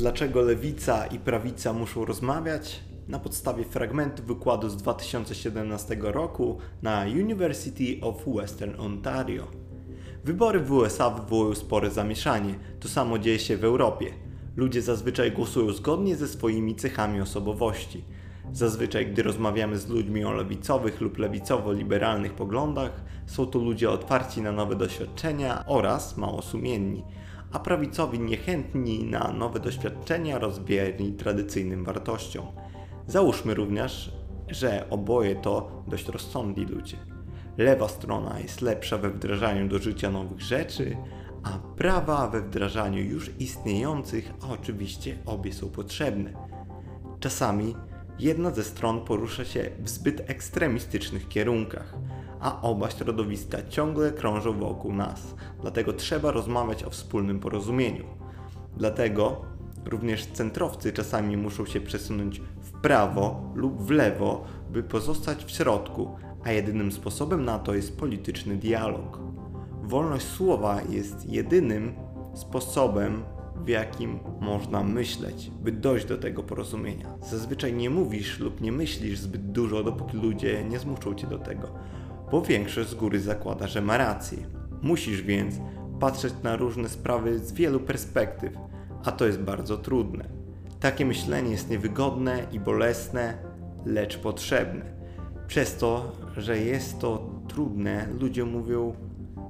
Dlaczego lewica i prawica muszą rozmawiać? Na podstawie fragmentu wykładu z 2017 roku na University of Western Ontario. Wybory w USA wywołują spore zamieszanie. To samo dzieje się w Europie. Ludzie zazwyczaj głosują zgodnie ze swoimi cechami osobowości. Zazwyczaj, gdy rozmawiamy z ludźmi o lewicowych lub lewicowo-liberalnych poglądach, są to ludzie otwarci na nowe doświadczenia oraz mało sumienni, a prawicowi niechętni na nowe doświadczenia rozbierni tradycyjnym wartościom. Załóżmy również, że oboje to dość rozsądni ludzie. Lewa strona jest lepsza we wdrażaniu do życia nowych rzeczy, a prawa we wdrażaniu już istniejących, a oczywiście obie są potrzebne. Czasami jedna ze stron porusza się w zbyt ekstremistycznych kierunkach, a oba środowiska ciągle krążą wokół nas, dlatego trzeba rozmawiać o wspólnym porozumieniu. Dlatego również centrowcy czasami muszą się przesunąć w prawo lub w lewo, by pozostać w środku, a jedynym sposobem na to jest polityczny dialog. Wolność słowa jest jedynym sposobem, w jakim można myśleć, by dojść do tego porozumienia. Zazwyczaj nie mówisz lub nie myślisz zbyt dużo, dopóki ludzie nie zmuszą cię do tego, bo większość z góry zakłada, że ma rację. Musisz więc patrzeć na różne sprawy z wielu perspektyw, a to jest bardzo trudne. Takie myślenie jest niewygodne i bolesne, lecz potrzebne. Przez to, że jest to trudne, ludzie mówią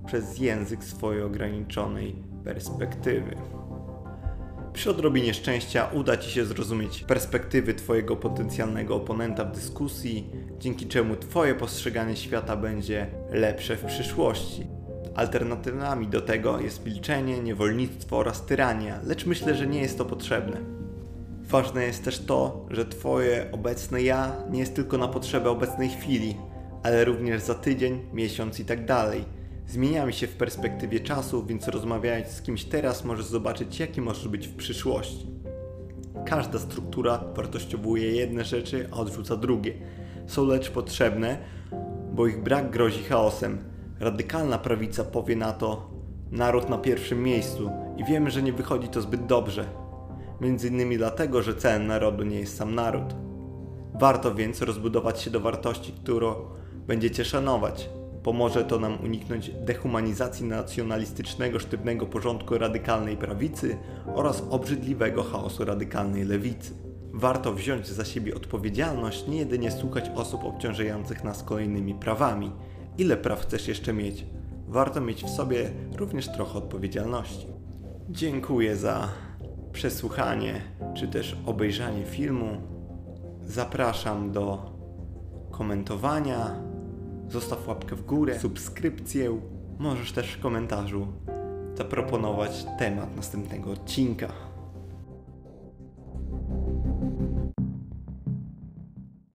przez język swojej ograniczonej perspektywy. Przy odrobinie szczęścia uda Ci się zrozumieć perspektywy Twojego potencjalnego oponenta w dyskusji, dzięki czemu Twoje postrzeganie świata będzie lepsze w przyszłości. Alternatywami do tego jest milczenie, niewolnictwo oraz tyrania, lecz myślę, że nie jest to potrzebne. Ważne jest też to, że Twoje obecne ja nie jest tylko na potrzeby obecnej chwili, ale również za tydzień, miesiąc i tak dalej Zmieniamy się w perspektywie czasu, więc rozmawiając z kimś teraz możesz zobaczyć, jaki możesz być w przyszłości. Każda struktura wartościowuje jedne rzeczy, a odrzuca drugie. Są lecz potrzebne, bo ich brak grozi chaosem. Radykalna prawica powie na to naród na pierwszym miejscu i wiemy, że nie wychodzi to zbyt dobrze. Między innymi dlatego, że celem narodu nie jest sam naród. Warto więc rozbudować się do wartości, którą będziecie szanować. Pomoże to nam uniknąć dehumanizacji nacjonalistycznego sztywnego porządku radykalnej prawicy oraz obrzydliwego chaosu radykalnej lewicy. Warto wziąć za siebie odpowiedzialność, nie jedynie słuchać osób obciążających nas kolejnymi prawami. Ile praw chcesz jeszcze mieć? Warto mieć w sobie również trochę odpowiedzialności. Dziękuję za przesłuchanie czy też obejrzanie filmu. Zapraszam do komentowania Zostaw łapkę w górę, subskrypcję. Możesz też w komentarzu zaproponować temat następnego odcinka.